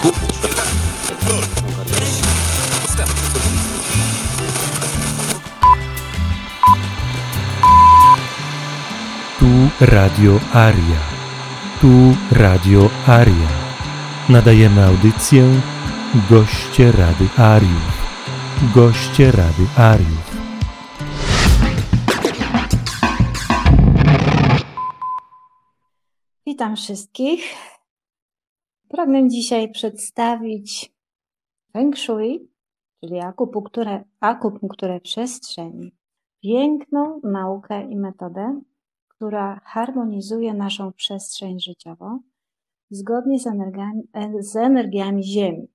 Tu Radio Aria. Tu Radio Aria. Nadajemy audycję Goście Rady Ariów. Goście Rady Ariów. Witam wszystkich. Pragnę dzisiaj przedstawić Feng Shui, czyli akupunkturę, akupunkturę przestrzeni. Piękną naukę i metodę, która harmonizuje naszą przestrzeń życiową zgodnie z energiami, z energiami Ziemi.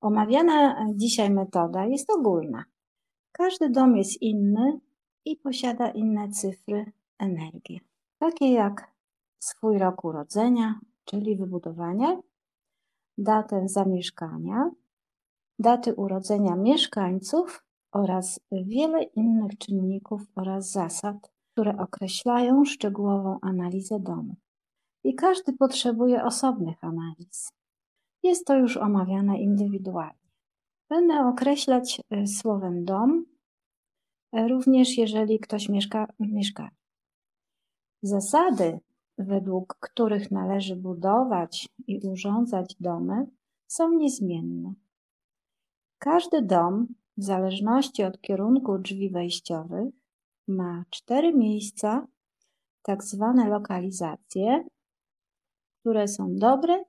Omawiana dzisiaj metoda jest ogólna. Każdy dom jest inny i posiada inne cyfry energii, takie jak swój rok urodzenia, czyli wybudowania, datę zamieszkania, daty urodzenia mieszkańców oraz wiele innych czynników oraz zasad, które określają szczegółową analizę domu. I każdy potrzebuje osobnych analiz. Jest to już omawiane indywidualnie. Będę określać y, słowem dom, y, również jeżeli ktoś mieszka w mieszkaniu. Zasady, według których należy budować i urządzać domy, są niezmienne. Każdy dom, w zależności od kierunku drzwi wejściowych, ma cztery miejsca, tak zwane lokalizacje, które są dobre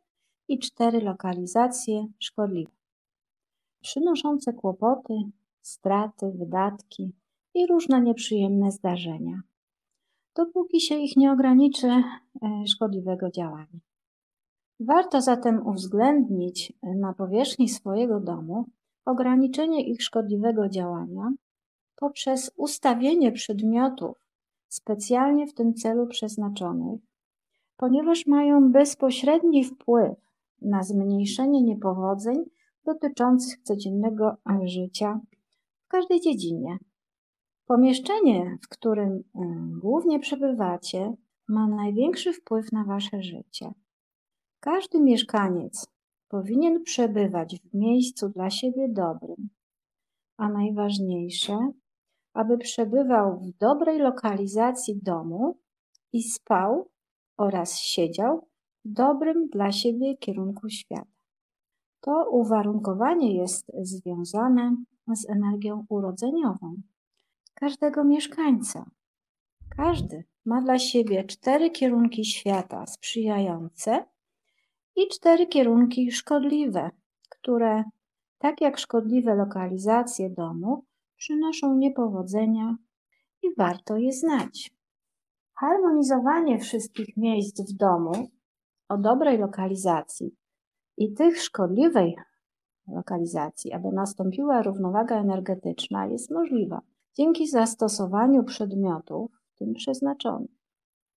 i cztery lokalizacje szkodliwe, przynoszące kłopoty, straty, wydatki i różne nieprzyjemne zdarzenia, dopóki się ich nie ograniczy e, szkodliwego działania. Warto zatem uwzględnić na powierzchni swojego domu ograniczenie ich szkodliwego działania poprzez ustawienie przedmiotów specjalnie w tym celu przeznaczonych, ponieważ mają bezpośredni wpływ na zmniejszenie niepowodzeń dotyczących codziennego życia w każdej dziedzinie. Pomieszczenie, w którym głównie przebywacie, ma największy wpływ na wasze życie. Każdy mieszkaniec powinien przebywać w miejscu dla siebie dobrym, a najważniejsze, aby przebywał w dobrej lokalizacji domu i spał oraz siedział w dobrym dla siebie kierunku świata. To uwarunkowanie jest związane z energią urodzeniową każdego mieszkańca. Każdy ma dla siebie cztery kierunki świata sprzyjające i cztery kierunki szkodliwe, które, tak jak szkodliwe lokalizacje domu, przynoszą niepowodzenia i warto je znać. Harmonizowanie wszystkich miejsc w domu o dobrej lokalizacji i tych szkodliwej lokalizacji, aby nastąpiła równowaga energetyczna, jest możliwa dzięki zastosowaniu przedmiotów w tym przeznaczonych,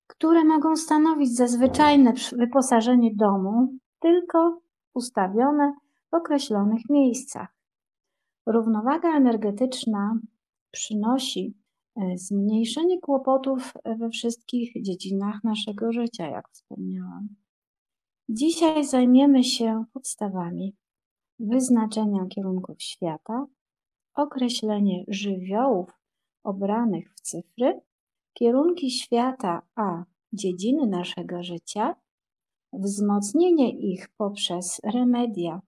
które mogą stanowić zazwyczajne wyposażenie domu, tylko ustawione w określonych miejscach. Równowaga energetyczna przynosi e, zmniejszenie kłopotów we wszystkich dziedzinach naszego życia, jak wspomniałam. Dzisiaj zajmiemy się podstawami wyznaczenia kierunków świata, określenie żywiołów obranych w cyfry, kierunki świata a dziedziny naszego życia, wzmocnienie ich poprzez remedia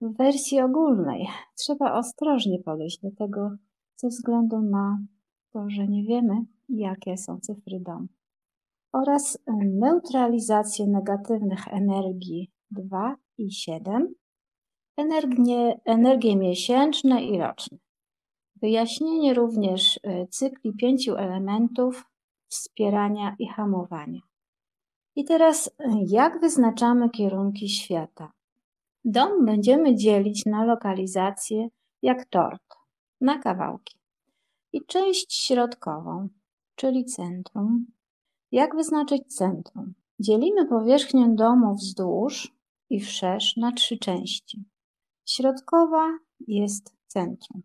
w wersji ogólnej trzeba ostrożnie podejść do tego ze względu na to, że nie wiemy, jakie są cyfry dom. Oraz neutralizację negatywnych energii 2 i 7, energie, energie miesięczne i roczne. Wyjaśnienie również e, cykli pięciu elementów wspierania i hamowania. I teraz, e, jak wyznaczamy kierunki świata? Dom będziemy dzielić na lokalizację jak tort, na kawałki. I część środkową, czyli centrum. Jak wyznaczyć centrum? Dzielimy powierzchnię domu wzdłuż i wszerz na trzy części. Środkowa jest centrum.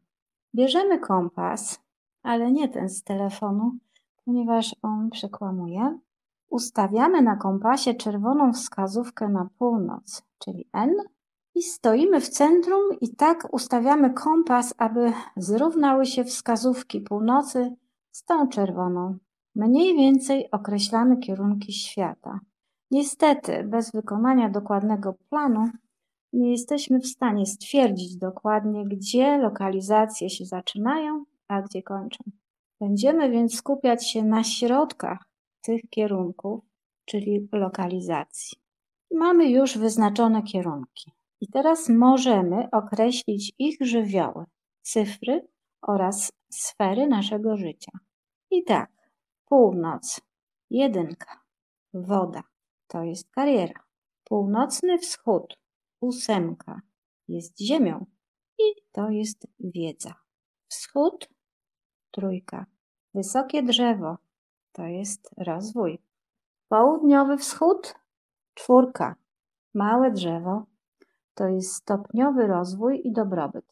Bierzemy kompas, ale nie ten z telefonu, ponieważ on przekłamuje. Ustawiamy na kompasie czerwoną wskazówkę na północ, czyli N i stoimy w centrum i tak ustawiamy kompas, aby zrównały się wskazówki północy z tą czerwoną Mniej więcej określamy kierunki świata. Niestety, bez wykonania dokładnego planu, nie jesteśmy w stanie stwierdzić dokładnie, gdzie lokalizacje się zaczynają, a gdzie kończą. Będziemy więc skupiać się na środkach tych kierunków, czyli lokalizacji. Mamy już wyznaczone kierunki i teraz możemy określić ich żywioły, cyfry oraz sfery naszego życia. I tak, północ, jedynka, woda, to jest kariera. Północny wschód, ósemka, jest ziemią i to jest wiedza. Wschód, trójka, wysokie drzewo, to jest rozwój. Południowy wschód, czwórka, małe drzewo, to jest stopniowy rozwój i dobrobyt.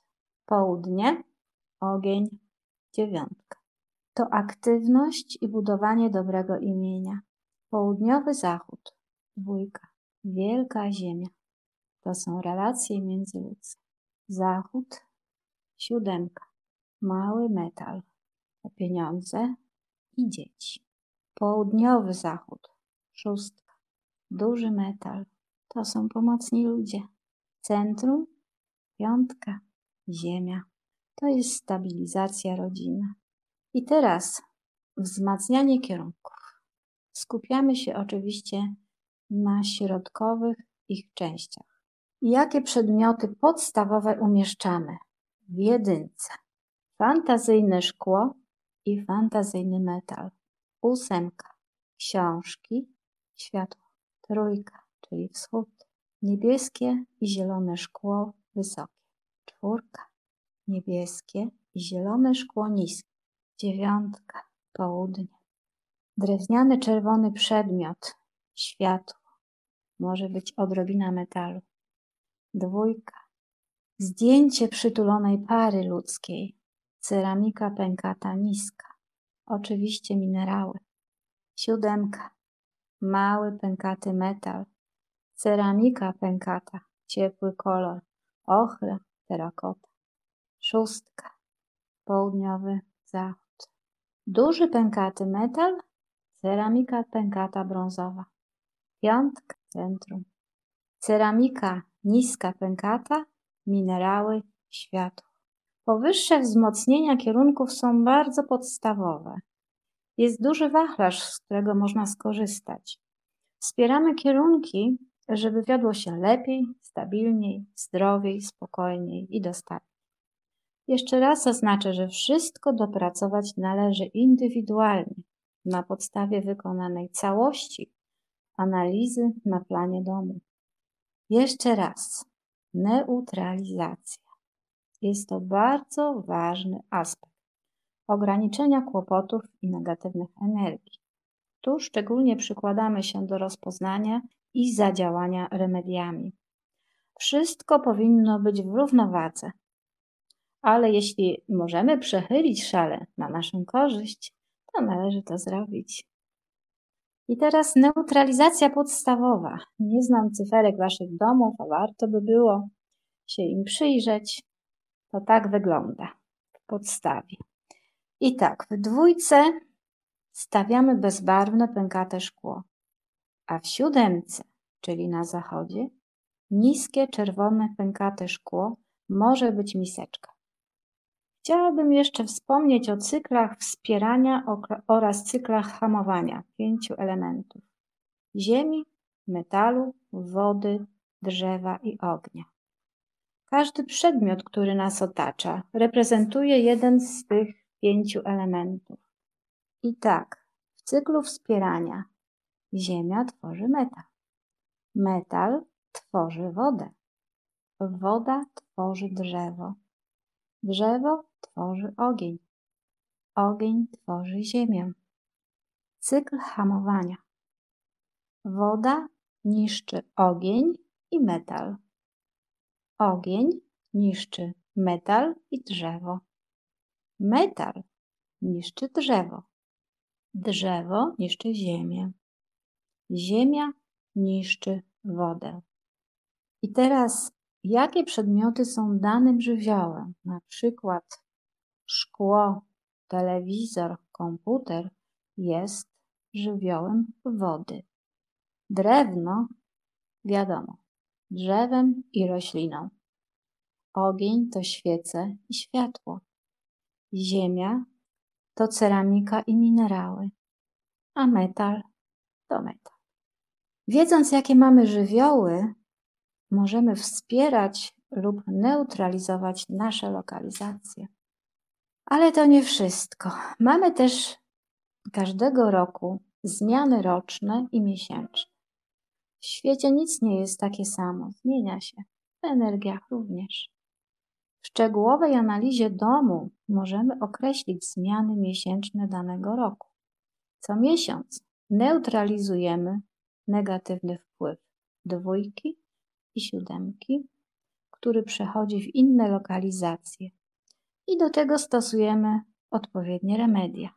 Południe, ogień, dziewiątka. To aktywność i budowanie dobrego imienia. Południowy zachód, dwójka. Wielka ziemia. To są relacje międzyludzkie. Zachód, siódemka. Mały metal. Pieniądze i dzieci. Południowy zachód, szóstka. Duży metal. To są pomocni ludzie. Centrum, piątka. Ziemia. To jest stabilizacja rodziny. I teraz wzmacnianie kierunków. Skupiamy się oczywiście na środkowych ich częściach. Jakie przedmioty podstawowe umieszczamy w jedynce? Fantazyjne szkło i fantazyjny metal. Ósemka. Książki, światło. Trójka, czyli wschód. Niebieskie i zielone szkło wysokie. Czwórka. Niebieskie i zielone szkło niskie. Dziewiątka. Południe. Drewniany czerwony przedmiot. Światło. Może być odrobina metalu. Dwójka. Zdjęcie przytulonej pary ludzkiej. Ceramika pękata niska. Oczywiście minerały. Siódemka. Mały pękaty metal. Ceramika pękata. Ciepły kolor. Ochra, terakota. Szóstka. Południowy zachód. Duży pękaty metal. Ceramika pękata brązowa. Piątka centrum. Ceramika niska pękata, minerały, światło. Powyższe wzmocnienia kierunków są bardzo podstawowe. Jest duży wachlarz, z którego można skorzystać. Wspieramy kierunki, żeby wiodło się lepiej, stabilniej, zdrowiej, spokojniej i dostatniej. Jeszcze raz zaznaczę, że wszystko dopracować należy indywidualnie, na podstawie wykonanej całości analizy na planie domu. Jeszcze raz, neutralizacja. Jest to bardzo ważny aspekt ograniczenia kłopotów i negatywnych energii. Tu szczególnie przykładamy się do rozpoznania i zadziałania remediami. Wszystko powinno być w równowadze, ale jeśli możemy przechylić szale na naszą korzyść, to należy to zrobić. I teraz neutralizacja podstawowa. Nie znam cyferek waszych domów, a warto by było się im przyjrzeć. To tak wygląda w podstawie. I tak, w dwójce stawiamy bezbarwne pękate szkło, a w siódemce, czyli na zachodzie, niskie czerwone pękate szkło może być miseczka. Chciałabym jeszcze wspomnieć o cyklach wspierania oraz cyklach hamowania. Pięciu elementów. Ziemi, metalu, wody, drzewa i ognia. Każdy przedmiot, który nas otacza, reprezentuje jeden z tych pięciu elementów. I tak, w cyklu wspierania ziemia tworzy metal, metal tworzy wodę, woda tworzy drzewo, drzewo tworzy ogień. Ogień tworzy ziemię. Cykl hamowania. Woda niszczy ogień i metal. Ogień niszczy metal i drzewo. Metal niszczy drzewo. Drzewo niszczy ziemię. Ziemia niszczy wodę. I teraz, jakie przedmioty są danym żywiołem? Na przykład szkło, telewizor, komputer jest żywiołem wody. Drewno, wiadomo, drzewem i rośliną. Ogień to świece i światło. Ziemia to ceramika i minerały, a metal to metal. Wiedząc, jakie mamy żywioły, możemy wspierać lub neutralizować nasze lokalizacje. Ale to nie wszystko. Mamy też każdego roku zmiany roczne i miesięczne. W świecie nic nie jest takie samo, zmienia się. W energiach również. W szczegółowej analizie domu możemy określić zmiany miesięczne danego roku. Co miesiąc neutralizujemy negatywny wpływ dwójki i siódemki, który przechodzi w inne lokalizacje. I do tego stosujemy odpowiednie remedia.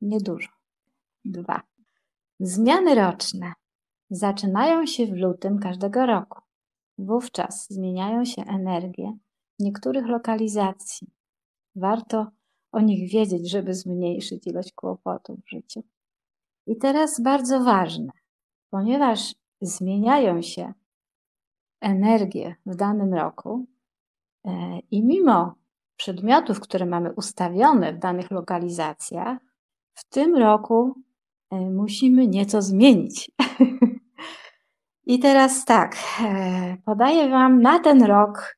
Niedużo. Dwa. Zmiany roczne zaczynają się w lutym każdego roku. Wówczas zmieniają się energie niektórych lokalizacji. Warto o nich wiedzieć, żeby zmniejszyć ilość kłopotów w życiu. I teraz bardzo ważne, ponieważ zmieniają się energię w danym roku e, i mimo przedmiotów, które mamy ustawione w danych lokalizacjach, w tym roku e, musimy nieco zmienić. I teraz tak, e, podaję Wam na ten rok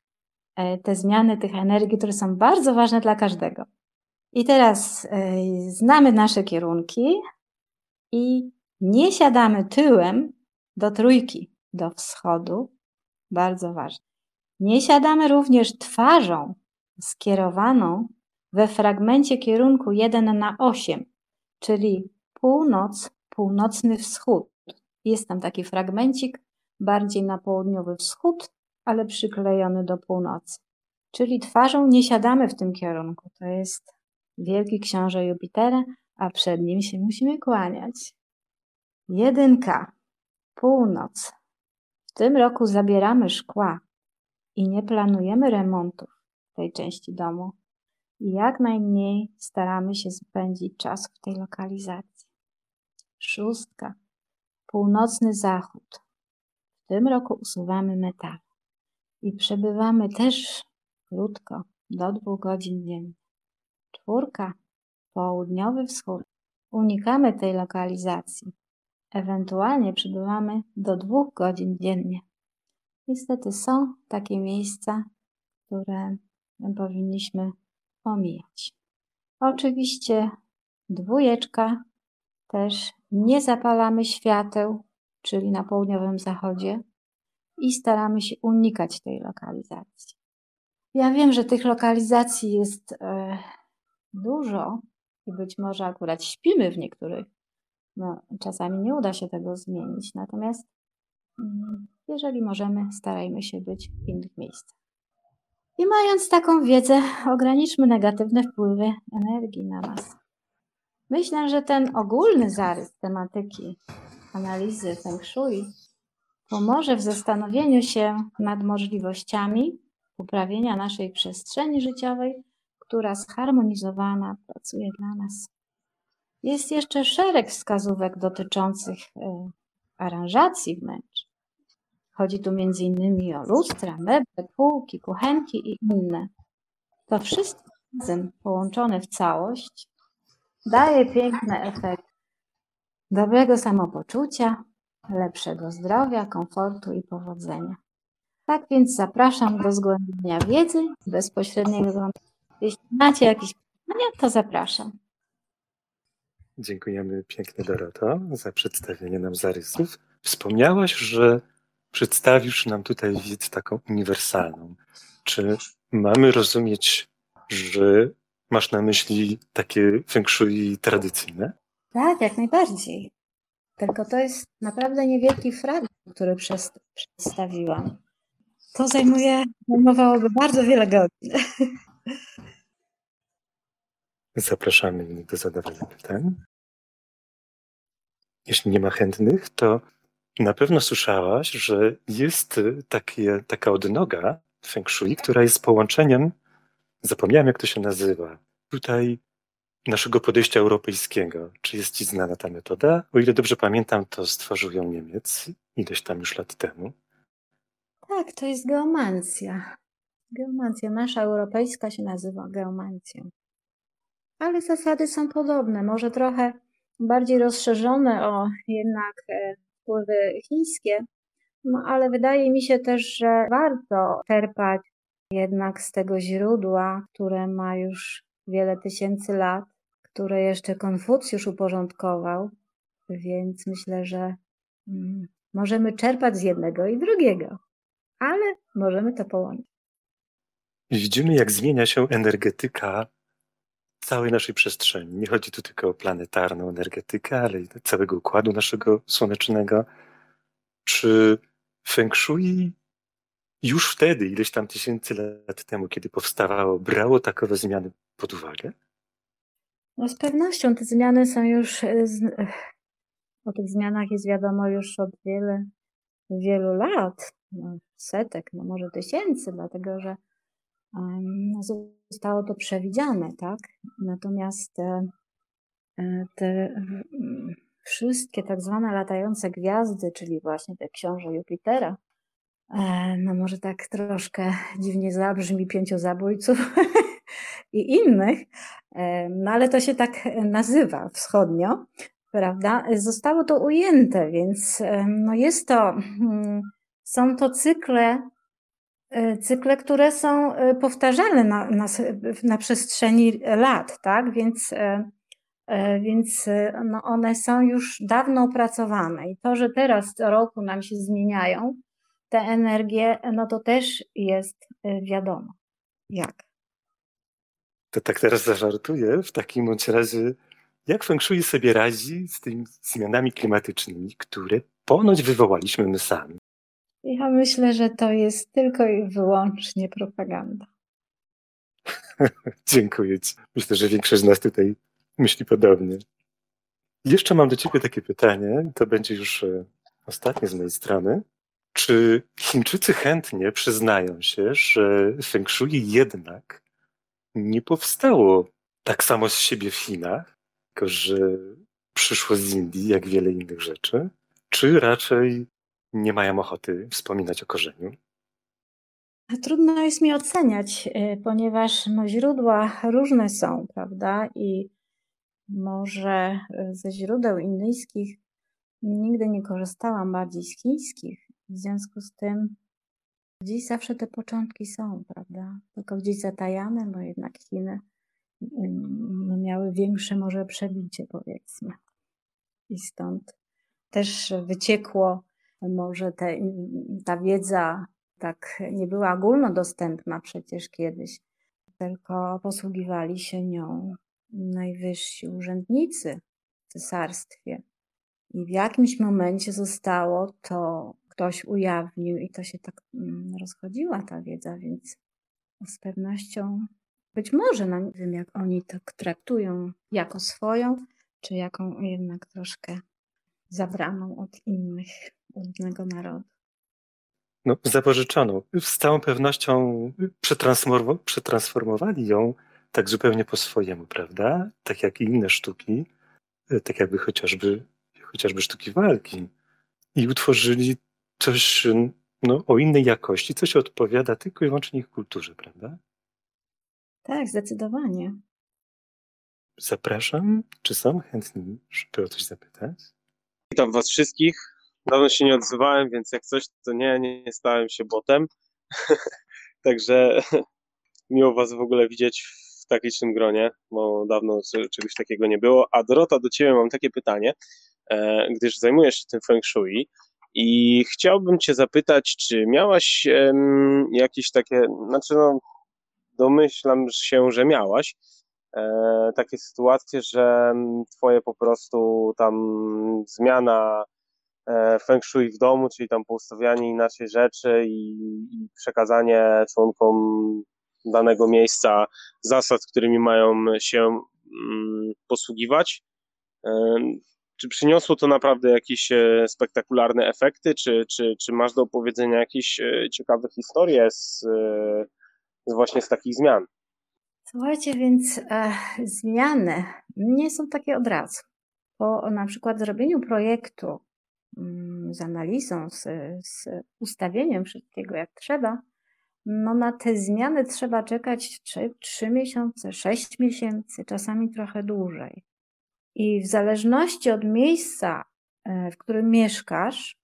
te zmiany tych energii, które są bardzo ważne dla każdego. I teraz znamy nasze kierunki i nie siadamy tyłem do trójki, do wschodu, bardzo ważne. Nie siadamy również twarzą skierowaną we fragmencie kierunku 1 na 8, czyli północ, północny wschód. Jest tam taki fragmencik bardziej na południowy wschód, ale przyklejony do północy. Czyli twarzą nie siadamy w tym kierunku. To jest wielki książę Jupitera, a przed nim się musimy kłaniać. Jedynka, północ. Tym roku zabieramy szkła i nie planujemy remontów tej części domu. I jak najmniej staramy się spędzić czas w tej lokalizacji. Szóstka, północny zachód. W tym roku usuwamy metal i przebywamy też krótko, do dwóch godzin dziennie. Czwórka, południowy wschód. Unikamy tej lokalizacji Ewentualnie przybywamy do dwóch godzin dziennie. Niestety są takie miejsca, które powinniśmy omijać. Oczywiście dwójeczka też nie zapalamy świateł, czyli na południowym zachodzie i staramy się unikać tej lokalizacji. Ja wiem, że tych lokalizacji jest e, dużo i być może akurat śpimy w niektórych no, czasami nie uda się tego zmienić, natomiast mm, jeżeli możemy, starajmy się być w innych miejscach. I mając taką wiedzę, ograniczmy negatywne wpływy energii na nas. Myślę, że ten ogólny zarys tematyki analizy Feng Shui pomoże w zastanowieniu się nad możliwościami uprawienia naszej przestrzeni życiowej, która zharmonizowana pracuje dla nas. Jest jeszcze szereg wskazówek dotyczących e, aranżacji wnętrz. Chodzi tu m.in. o lustra, meble, półki, kuchenki i inne. To wszystko razem połączone w całość daje piękny efekt dobrego samopoczucia, lepszego zdrowia, komfortu i powodzenia. Tak więc zapraszam do zgłębienia wiedzy bezpośredniego. Jeśli macie jakieś pytania, to zapraszam. Dziękujemy pięknie Doroto za przedstawienie nam zarysów. Wspomniałaś, że przedstawisz nam tutaj wiedzę taką uniwersalną. Czy mamy rozumieć, że masz na myśli takie feng shui tradycyjne? Tak, jak najbardziej. Tylko to jest naprawdę niewielki fragment, który przedstawiłam. To zajmuje, zajmowałoby bardzo wiele godzin. Zapraszamy do zadawania pytań. Jeśli nie ma chętnych, to na pewno słyszałaś, że jest takie, taka odnoga Feng Shui, która jest połączeniem, zapomniałem jak to się nazywa. Tutaj naszego podejścia europejskiego. Czy jest Ci znana ta metoda? O ile dobrze pamiętam, to stworzył ją Niemiec ileś tam już lat temu. Tak, to jest geomancja. Geomancja nasza europejska się nazywa geomancją. Ale zasady są podobne, może trochę bardziej rozszerzone o jednak e, wpływy chińskie, no ale wydaje mi się też, że warto czerpać jednak z tego źródła, które ma już wiele tysięcy lat, które jeszcze Konfucjusz uporządkował, więc myślę, że mm, możemy czerpać z jednego i drugiego, ale możemy to połączyć. Widzimy, jak zmienia się energetyka całej naszej przestrzeni. Nie chodzi tu tylko o planetarną energetykę, ale i całego układu naszego słonecznego. Czy Feng Shui już wtedy, ileś tam tysięcy lat temu, kiedy powstawało, brało takowe zmiany pod uwagę? No z pewnością te zmiany są już, e, o tych zmianach jest wiadomo już od wiele, wielu lat, no setek, no może tysięcy, dlatego że zostało to przewidziane, tak? Natomiast te, e, te wszystkie tak zwane latające gwiazdy, czyli właśnie te książę Jupitera, e, no może tak troszkę dziwnie zabrzmi pięciozabójców i innych, e, no ale to się tak nazywa wschodnio, prawda? Zostało to ujęte, więc e, no jest to, hmm, są to cykle, cykle, które są powtarzalne na, na, na przestrzeni lat, tak? Więc E, więc no one są już dawno opracowane i to, że teraz co roku nam się zmieniają te energie, no to też jest wiadomo. Jak? To tak teraz zażartuję. W takim bądź razie, jak Feng Shui sobie radzi z tymi zmianami klimatycznymi, które ponoć wywołaliśmy my sami? Ja myślę, że to jest tylko i wyłącznie propaganda. Dziękuję Ci. Myślę, że większość z nas tutaj myśli podobnie. Jeszcze mam do Ciebie takie pytanie, to będzie już e, ostatnie z mojej strony. Czy Chińczycy chętnie przyznają się, że Feng Shui jednak nie powstało tak samo z siebie w Chinach, tylko że przyszło z Indii, jak wiele innych rzeczy? Czy raczej nie mają ochoty wspominać o korzeniu? Trudno jest mi oceniać, e, ponieważ no, źródła różne są, prawda? I może e, ze źródeł indyjskich nigdy nie korzystałam bardziej z chińskich. W związku z tym gdzieś zawsze te początki są, prawda? Tylko gdzieś zatajane, bo jednak Chiny no, miały większe może przebicie, powiedzmy. I stąd też wyciekło może te, ta wiedza tak nie była ogólnodostępna przecież kiedyś, tylko posługiwali się nią najwyżsi urzędnicy w cesarstwie. I w jakimś momencie zostało to, ktoś ujawnił i to się tak mm, rozchodziła ta wiedza, więc z pewnością być może, no nie wiem jak oni to traktują jako swoją, czy jaką jednak troszkę zabraną od innych, od innego narodu. No, zapożyczoną. Z całą pewnością przetransformowali ją tak zupełnie po swojemu, prawda? Tak jak i inne sztuki, e, tak jakby chociażby, chociażby sztuki walki. I utworzyli coś no, o innej jakości, coś odpowiada tylko i wyłącznie ich kulturze, prawda? Tak, zdecydowanie. Zapraszam. Czy są chętni, żeby o coś zapytać? Witam Was wszystkich. Dawno się nie odzywałem, więc jak coś, to nie, nie stałem się botem. Także miło Was w ogóle widzieć tak licznym gronie, bo dawno czegoś takiego nie było. A Dorota, do Ciebie mam takie pytanie, e, gdyż zajmujesz się tym feng shui i chciałbym Cię zapytać, czy miałaś jakieś takie, znaczy no, domyślam się, że miałaś takie sytuacje, że Twoje po prostu tam zmiana e, feng shui w domu, czyli tam poustawianie inaczej rzeczy i, i przekazanie członkom danego miejsca, zasad, którymi mają się mm, posługiwać. Czy przyniosło to naprawdę jakieś e, spektakularne efekty, czy, czy, czy masz do opowiedzenia jakieś e, ciekawe historie z, z właśnie z takich zmian? Słuchajcie, więc e, zmiany nie są takie od razu. Po na przykład zrobieniu projektu mm, z analizą, z, z ustawieniem wszystkiego jak trzeba, no na te zmiany trzeba czekać 3, 3 miesiące, 6 miesięcy, czasami trochę dłużej. I w zależności od miejsca, e, w którym mieszkasz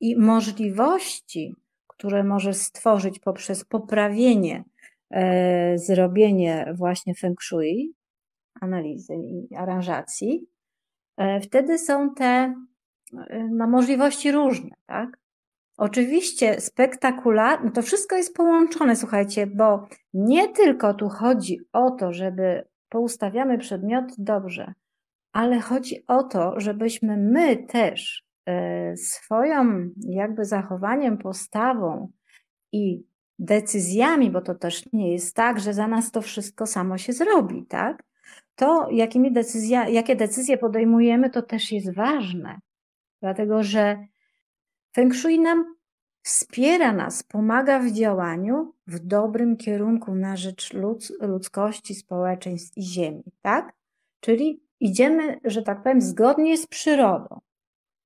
i możliwości, które możesz stworzyć poprzez poprawienie, e, zrobienie właśnie feng shui, analizy i aranżacji, e, wtedy są te no, możliwości różne, tak? Oczywiście spektakularne, to wszystko jest połączone, słuchajcie, bo nie tylko tu chodzi o to, żeby poustawiamy przedmioty dobrze, ale chodzi o to, żebyśmy my też e, swoją jakby zachowaniem, postawą i decyzjami, bo to też nie jest tak, że za nas to wszystko samo się zrobi, tak? To, jakimi decyzja, jakie decyzje podejmujemy, to też jest ważne, dlatego że Feng Shui nam wspiera nas, pomaga w działaniu w dobrym kierunku na rzecz ludz, ludzkości, społeczeństw i ziemi, tak? Czyli idziemy, że tak powiem, zgodnie z przyrodą.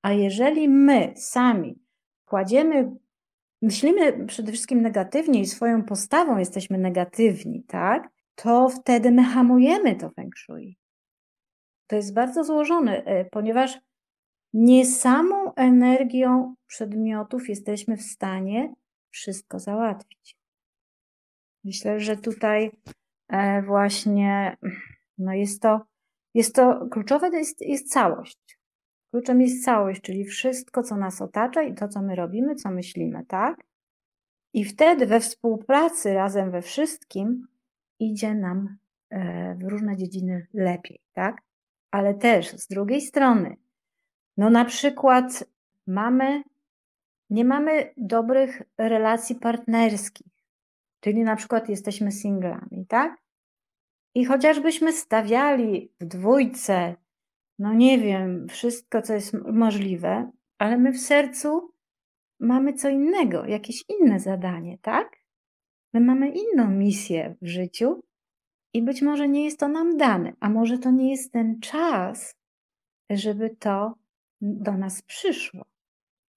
A jeżeli my sami kładziemy, myślimy przede wszystkim negatywnie i swoją postawą jesteśmy negatywni, tak? To wtedy my hamujemy to feng shui. To jest bardzo złożone, e, ponieważ nie samą energią przedmiotów jesteśmy w stanie wszystko załatwić. Myślę, że tutaj e, właśnie no jest to, jest to kluczowe to jest, jest całość. Kluczem jest całość, czyli wszystko, co nas otacza i to, co my robimy, co myślimy, tak? I wtedy we współpracy razem we wszystkim idzie nam e, w różne dziedziny lepiej, tak? Ale też z drugiej strony, no na przykład mamy, nie mamy dobrych relacji partnerskich, czyli na przykład jesteśmy singlami, tak? I chociażbyśmy stawiali w dwójce, no nie wiem, wszystko, co jest możliwe, ale my w sercu mamy co innego, jakieś inne zadanie, tak? My mamy inną misję w życiu i być może nie jest to nam dane, a może to nie jest ten czas, żeby to do nas przyszło.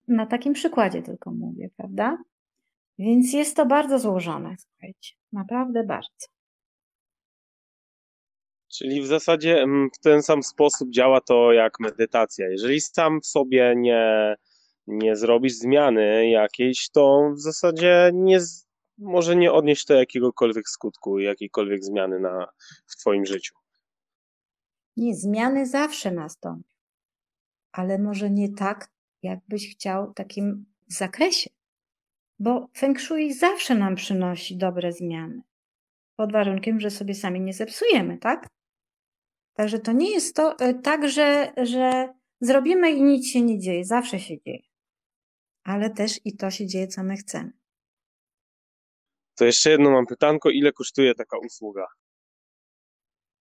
Na takim przykładzie tylko mówię, prawda? Więc jest to bardzo złożone, słuchajcie, naprawdę bardzo. Czyli w zasadzie mm, w ten sam sposób działa to jak medytacja. Jeżeli sam w sobie nie, nie zrobisz zmiany jakiejś, to w zasadzie nie, może nie odnieść to jakiegokolwiek skutku, jakiejkolwiek zmiany na, w Twoim życiu. Nie, zmiany zawsze nastąpią ale może nie tak, jakbyś chciał w takim zakresie. Bo Feng Shui zawsze nam przynosi dobre zmiany. Pod warunkiem, że sobie sami nie zepsujemy, tak? Także to nie jest to e, tak, że, że zrobimy i nic się nie dzieje. Zawsze się dzieje. Ale też i to się dzieje, co my chcemy. To jeszcze jedno mam pytanko. Ile kosztuje taka usługa?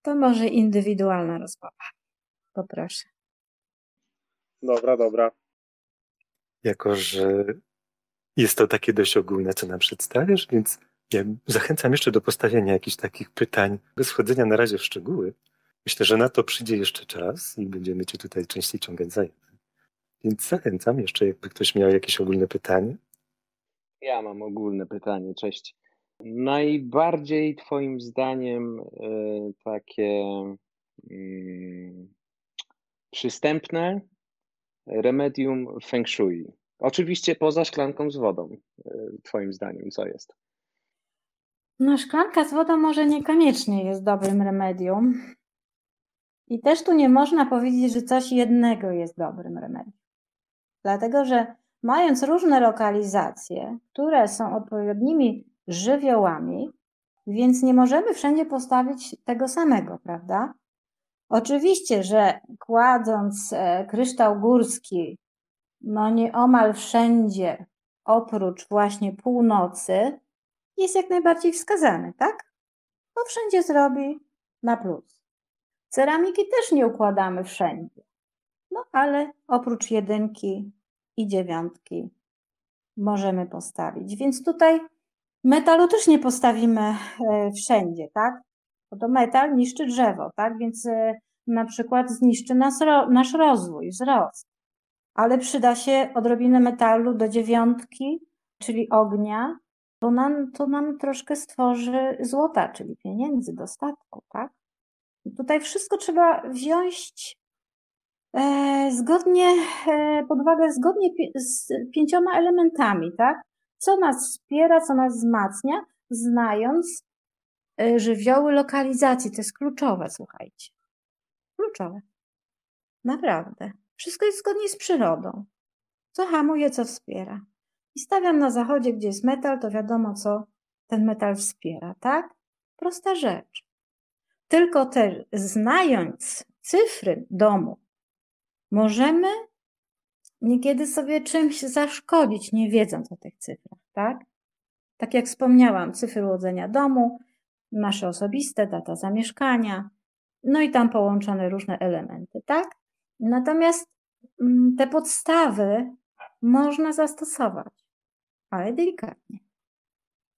To może indywidualna rozmowa. Poproszę. Dobra, dobra. Jako, że jest to takie dość ogólne, co nam przedstawiasz, więc ja zachęcam jeszcze do postawienia jakichś takich pytań, bez wchodzenia na razie w szczegóły. Myślę, że na to przyjdzie jeszcze czas i będziemy Cię tutaj częściej ciągać za jeden. Więc zachęcam jeszcze, jakby ktoś miał jakieś ogólne pytanie. Ja mam ogólne pytanie, cześć. Najbardziej Twoim zdaniem y, takie y, przystępne remedium feng shui. Oczywiście poza szklanką z wodą, e, Twoim zdaniem, co jest? No, szklanka z wodą może niekoniecznie jest dobrym remedium. I też tu nie można powiedzieć, że coś jednego jest dobrym remedium. Dlatego, że mając różne lokalizacje, które są odpowiednimi żywiołami, więc nie możemy wszędzie postawić tego samego, prawda? Oczywiście, że kładąc e, kryształ górski, no nieomal wszędzie, oprócz właśnie północy, jest jak najbardziej wskazany, tak? To wszędzie zrobi na plus. Ceramiki też nie układamy wszędzie. No ale oprócz jedynki i dziewiątki możemy postawić. Więc tutaj Metalu też nie postawimy e, wszędzie, tak? Bo to metal niszczy drzewo, tak? Więc e, na przykład zniszczy nas, nasz rozwój, wzrost. Ale przyda się odrobinę metalu do dziewiątki, czyli ognia, bo nam, to nam troszkę stworzy złota, czyli pieniędzy, dostatku, tak? Tutaj wszystko trzeba wziąć e, zgodnie, e, pod uwagę zgodnie z pięcioma elementami, tak? Co nas wspiera, co nas wzmacnia, znając e, żywioły lokalizacji. To jest kluczowe, słuchajcie. Kluczowe. Naprawdę. Wszystko jest zgodnie z przyrodą. Co hamuje, co wspiera. I stawiam na zachodzie, gdzie jest metal, to wiadomo, co ten metal wspiera, tak? Prosta rzecz. Tylko też znając cyfry domu, możemy niekiedy sobie czymś zaszkodzić, nie wiedząc o tych cyfrach, tak? Tak jak wspomniałam, cyfry urodzenia domu, nasze osobiste, data zamieszkania, no i tam połączone różne elementy, tak? Natomiast mm, te podstawy można zastosować, ale delikatnie.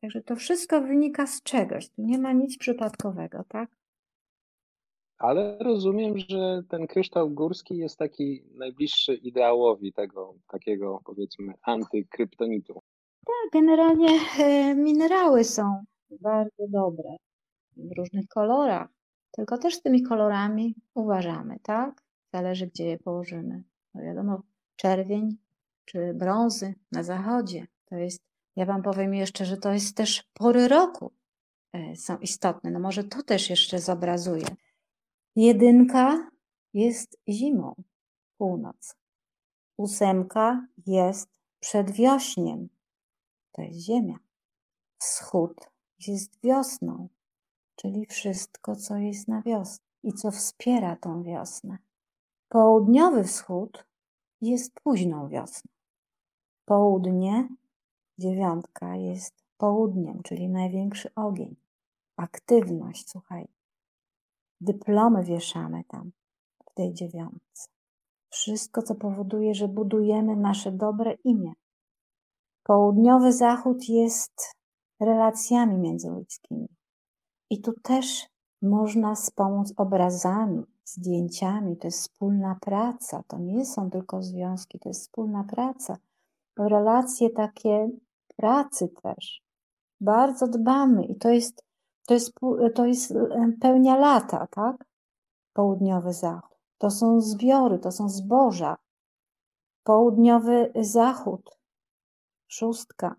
Także to wszystko wynika z czegoś, tu nie ma nic przypadkowego, tak? Ale rozumiem, że ten kryształ górski jest taki najbliższy ideałowi tego takiego powiedzmy antykryptonitu. Tak, generalnie e, minerały są bardzo dobre w różnych kolorach, tylko też z tymi kolorami uważamy, tak? Zależy, gdzie je położymy. No wiadomo, czerwień czy brązy na zachodzie to jest, ja Wam powiem jeszcze, że to jest też pory roku e, są istotne. No może to też jeszcze zobrazuje. Jedynka jest zimą, północ. Ósemka jest przedwiośniem, to jest ziemia. Wschód jest wiosną, czyli wszystko, co jest na wiosnę i co wspiera tą wiosnę. Południowy wschód jest późną wiosną. Południe, dziewiątka, jest południem, czyli największy ogień. Aktywność, słuchaj, Dyplomy wieszamy tam, w tej dziewiątce. Wszystko, co powoduje, że budujemy nasze dobre imię. Południowy zachód jest relacjami międzyludzkimi. I tu też można wspomóc obrazami, zdjęciami. To jest wspólna praca. To nie są tylko związki, to jest wspólna praca. Relacje takie pracy też. Bardzo dbamy i to jest to jest, to jest pełnia lata, tak? Południowy zachód. To są zbiory, to są zboża. Południowy zachód, szóstka.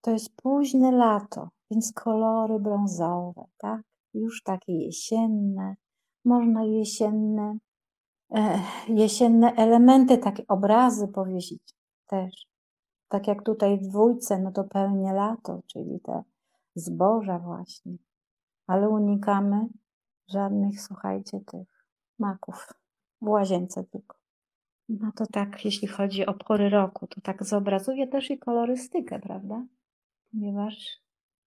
To jest późne lato, więc kolory brązowe, tak? Już takie jesienne. Można jesienne, e, jesienne elementy, takie obrazy powiesić też. Tak jak tutaj w dwójce, no to pełnie lato, czyli te zboża właśnie, ale unikamy żadnych, słuchajcie, tych maków w łazience tylko. No to tak, jeśli chodzi o pory roku, to tak zobrazuje też i kolorystykę, prawda? Ponieważ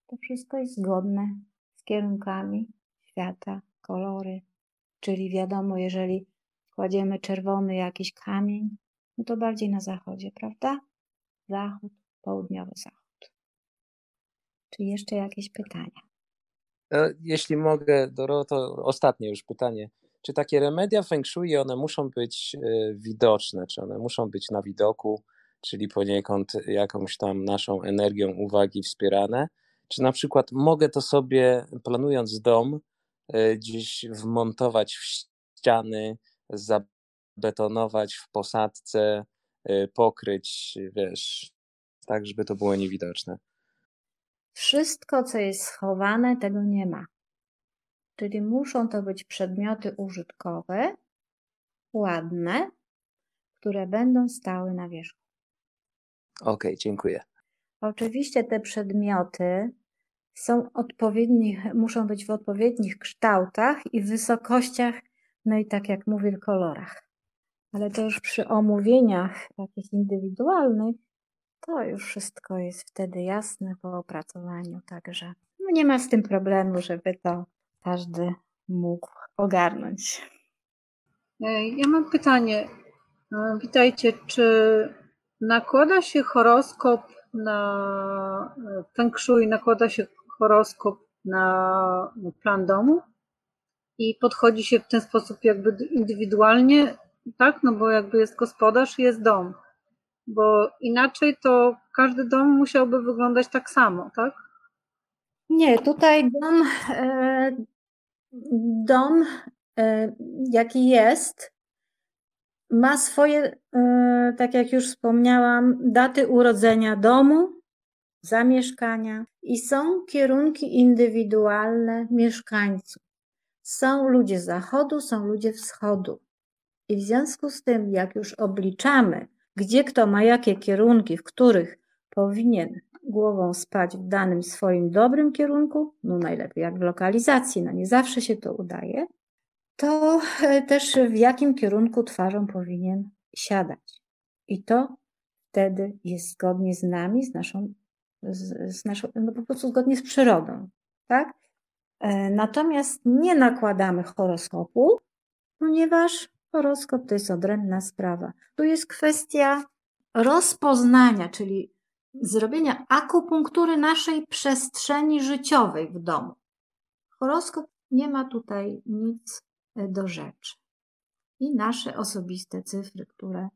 to wszystko jest zgodne z kierunkami świata, kolory. Czyli wiadomo, jeżeli kładziemy czerwony jakiś kamień, no to bardziej na zachodzie, prawda? Zachód, południowy zachód. Czy jeszcze jakieś pytania? E, jeśli mogę, Doroto, ostatnie już pytanie. Czy takie remedia feng shui, one muszą być e, widoczne, czy one muszą być na widoku, czyli poniekąd jakąś tam naszą energią uwagi wspierane? Czy na przykład mogę to sobie, planując dom, e, gdzieś wmontować w ściany, zabetonować w posadce, pokryć, wiesz, tak, żeby to było niewidoczne? Wszystko, co jest schowane, tego nie ma. Czyli muszą to być przedmioty użytkowe, ładne, które będą stały na wierzchu. Okej, okay, dziękuję. Oczywiście te przedmioty są odpowiednich, muszą być w odpowiednich kształtach i wysokościach, no i tak jak mówię, w kolorach. Ale to już przy omówieniach takich indywidualnych to już wszystko jest wtedy jasne po opracowaniu, także no nie ma z tym problemu, żeby to każdy mógł ogarnąć. E, ja mam pytanie. E, witajcie, czy nakłada się horoskop na feng shui nakłada się horoskop na plan domu i podchodzi się w ten sposób jakby indywidualnie, tak? No bo jakby jest gospodarz jest dom. Bo inaczej to każdy dom musiałby wyglądać tak samo, tak? Nie, tutaj dom, e, dom e, jaki jest, ma swoje, e, tak jak już wspomniałam, daty urodzenia domu, zamieszkania i są kierunki indywidualne mieszkańców. Są ludzie zachodu, są ludzie wschodu. I w związku z tym, jak już obliczamy, gdzie kto ma jakie kierunki, w których powinien głową spać w danym swoim dobrym kierunku, no najlepiej jak w lokalizacji, no nie zawsze się to udaje, to e, też w jakim kierunku twarzą powinien siadać. I to wtedy jest zgodnie z nami, z naszą, z, z naszą no po prostu zgodnie z przyrodą, tak? E, natomiast nie nakładamy horoskopu, ponieważ horoskop to jest odrębna sprawa. Tu jest kwestia rozpoznania, czyli zrobienia akupunktury naszej przestrzeni życiowej w domu. Horoskop nie ma tutaj nic e, do rzeczy. I nasze osobiste cyfry, które,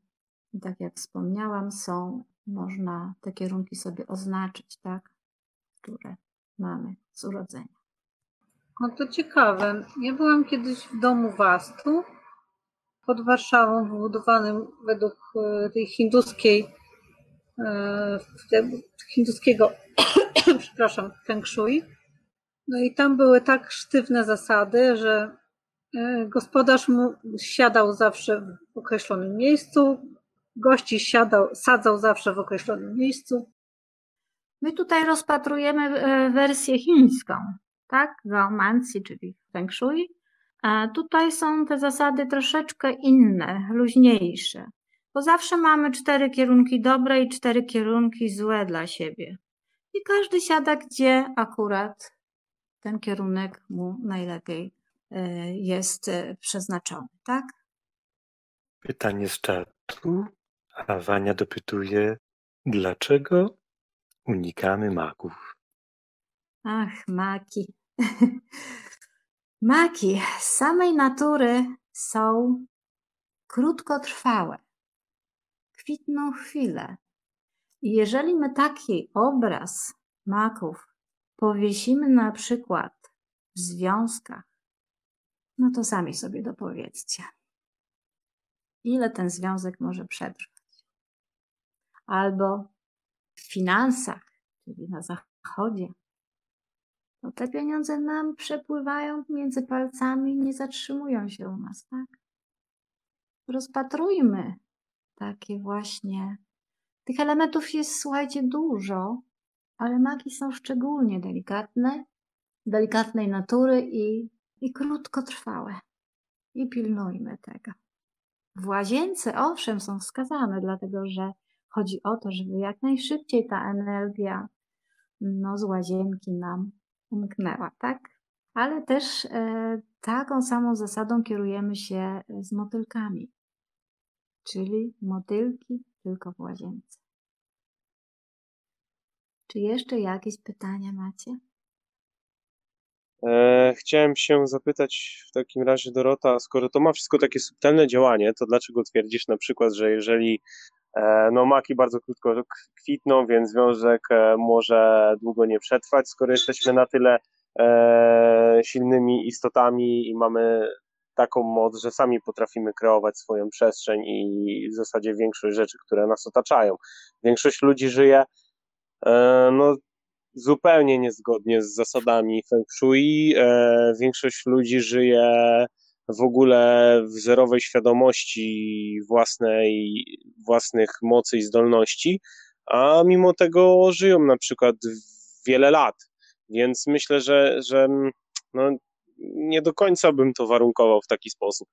tak jak wspomniałam, są, można te kierunki sobie oznaczyć, tak, które mamy z urodzenia. No to ciekawe. Ja byłam kiedyś w domu Wastu pod Warszawą, wybudowanym według e, tej hinduskiej, e, hinduskiego, przepraszam, feng shui. No i tam były tak sztywne zasady, że e, gospodarz mu siadał zawsze w określonym miejscu, gości siadał, sadzał zawsze w określonym miejscu. My tutaj rozpatrujemy wersję chińską, tak? Geomancji, czyli feng shui. A tutaj są te zasady troszeczkę inne, luźniejsze, bo zawsze mamy cztery kierunki dobre i cztery kierunki złe dla siebie. I każdy siada, gdzie akurat ten kierunek mu najlepiej e, jest e, przeznaczony, tak? Pytanie z czatu, a Wania dopytuje, dlaczego unikamy magów? Ach, maki. Maki samej natury są krótkotrwałe, kwitną chwilę. I jeżeli my taki obraz maków powiesimy na przykład w związkach, no to sami sobie dopowiedzcie, ile ten związek może przetrwać. Albo w finansach, czyli na zachodzie, no te pieniądze nam przepływają między palcami, nie zatrzymują się u nas, tak? Rozpatrujmy takie właśnie. Tych elementów jest, słuchajcie, dużo, ale magii są szczególnie delikatne, delikatnej natury i, i krótkotrwałe. I pilnujmy tego. W łazience, owszem, są wskazane, dlatego że chodzi o to, żeby jak najszybciej ta energia no, z łazienki nam umknęła, tak? Ale też e, taką samą zasadą kierujemy się z motylkami, czyli motylki tylko w łazience. Czy jeszcze jakieś pytania macie? E, chciałem się zapytać w takim razie, Dorota, skoro to ma wszystko takie subtelne działanie, to dlaczego twierdzisz na przykład, że jeżeli E, no maki bardzo krótko kwitną, więc związek e, może długo nie przetrwać, skoro jesteśmy na tyle e, silnymi istotami i mamy taką moc, że sami potrafimy kreować swoją przestrzeń i w zasadzie większość rzeczy, które nas otaczają. Większość ludzi żyje no, zupełnie niezgodnie z zasadami feng shui. Większość ludzi żyje w ogóle w zerowej świadomości własnej, własnych mocy i zdolności, a mimo tego żyją na przykład wiele lat. Więc myślę, że, że no, nie do końca bym to warunkował w taki sposób.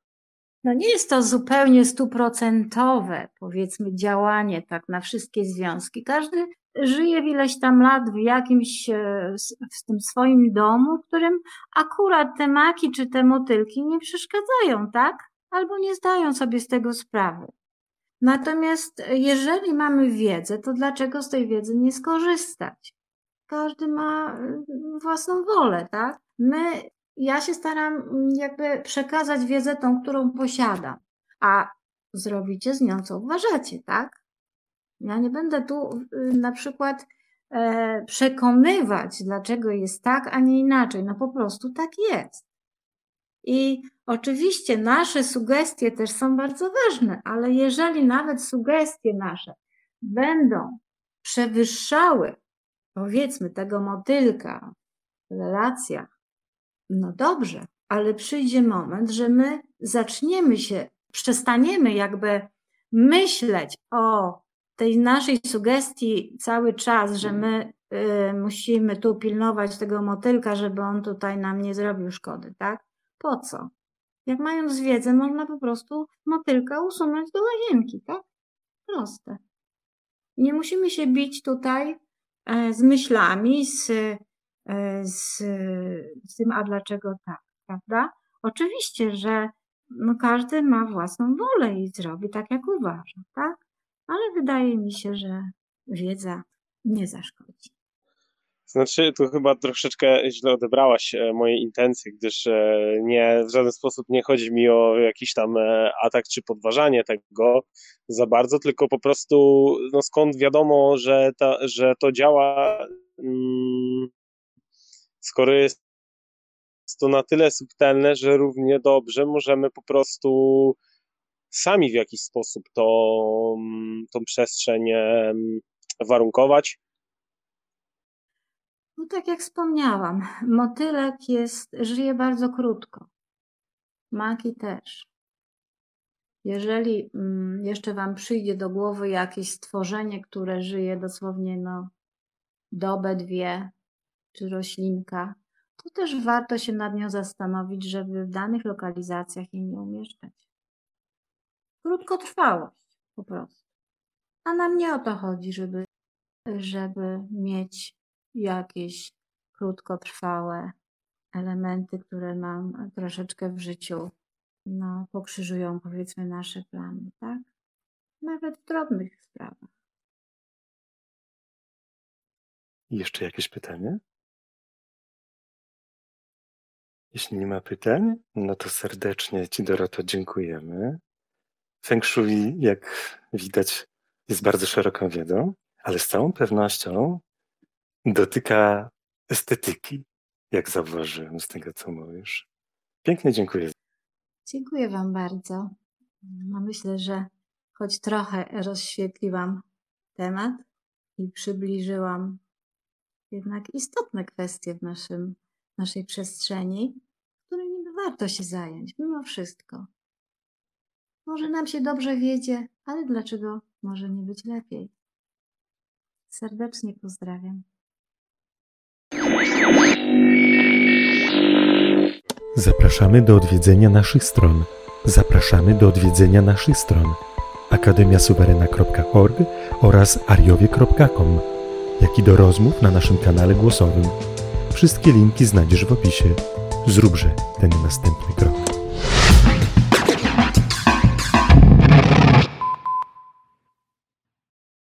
No nie jest to zupełnie stuprocentowe, powiedzmy, działanie tak na wszystkie związki. Każdy żyje w ileś tam lat w jakimś, e, w tym swoim domu, w którym akurat te maki czy te motylki nie przeszkadzają, tak? Albo nie zdają sobie z tego sprawy. Natomiast jeżeli mamy wiedzę, to dlaczego z tej wiedzy nie skorzystać? Każdy ma y, własną wolę, tak? My, ja się staram mm, jakby przekazać wiedzę tą, którą posiadam, a zrobicie z nią co uważacie, tak? Ja nie będę tu y, na przykład e, przekonywać, dlaczego jest tak, a nie inaczej. No po prostu tak jest. I oczywiście nasze sugestie też są bardzo ważne, ale jeżeli nawet sugestie nasze będą przewyższały, powiedzmy, tego motylka w relacjach, no dobrze, ale przyjdzie moment, że my zaczniemy się, przestaniemy jakby myśleć o tej naszej sugestii cały czas, że my y, musimy tu pilnować tego motylka, żeby on tutaj nam nie zrobił szkody, tak? Po co? Jak mając wiedzę, można po prostu motylka usunąć do łazienki, tak? Proste. Nie musimy się bić tutaj e, z myślami, z, z, z tym, a dlaczego tak, prawda? Oczywiście, że no każdy ma własną wolę i zrobi tak, jak uważa, tak? Ale wydaje mi się, że wiedza nie zaszkodzi. Znaczy, tu chyba troszeczkę źle odebrałaś e, moje intencje, gdyż e, nie, w żaden sposób nie chodzi mi o jakiś tam e, atak czy podważanie tego za bardzo, tylko po prostu no skąd wiadomo, że, ta, że to działa, mm, skoro jest to na tyle subtelne, że równie dobrze możemy po prostu sami w jakiś sposób to, mm, tą przestrzeń warunkować no tak jak wspomniałam, motylek jest, żyje bardzo krótko. Maki też. Jeżeli mm, jeszcze Wam przyjdzie do głowy jakieś stworzenie, które żyje dosłownie no, dobę, dwie, czy roślinka, to też warto się nad nią zastanowić, żeby w danych lokalizacjach jej nie umieszczać. Krótkotrwałość po prostu. A nam nie o to chodzi, żeby, żeby mieć jakieś krótkotrwałe elementy, które nam troszeczkę w życiu no, pokrzyżują, powiedzmy, nasze plany, tak? Nawet w drobnych sprawach. Jeszcze jakieś pytanie? Jeśli nie ma pytań, no to serdecznie Ci, Doroto, dziękujemy. Feng Shui, jak widać, jest bardzo szeroką wiedzą, ale z całą pewnością dotyka estetyki, jak zauważyłem z tego, co mówisz. Pięknie dziękuję. Dziękuję Wam bardzo. No myślę, że choć trochę rozświetliłam temat i przybliżyłam jednak istotne kwestie w naszym, naszej przestrzeni, warto się zająć, mimo wszystko. Może nam się dobrze wiedzie, ale dlaczego może nie być lepiej? Serdecznie pozdrawiam. Zapraszamy do odwiedzenia naszych stron. Zapraszamy do odwiedzenia naszych stron akademiasuwerena.org oraz ariowie.com, jak i do rozmów na naszym kanale głosowym. Wszystkie linki znajdziesz w opisie. Zróbże ten następny krok.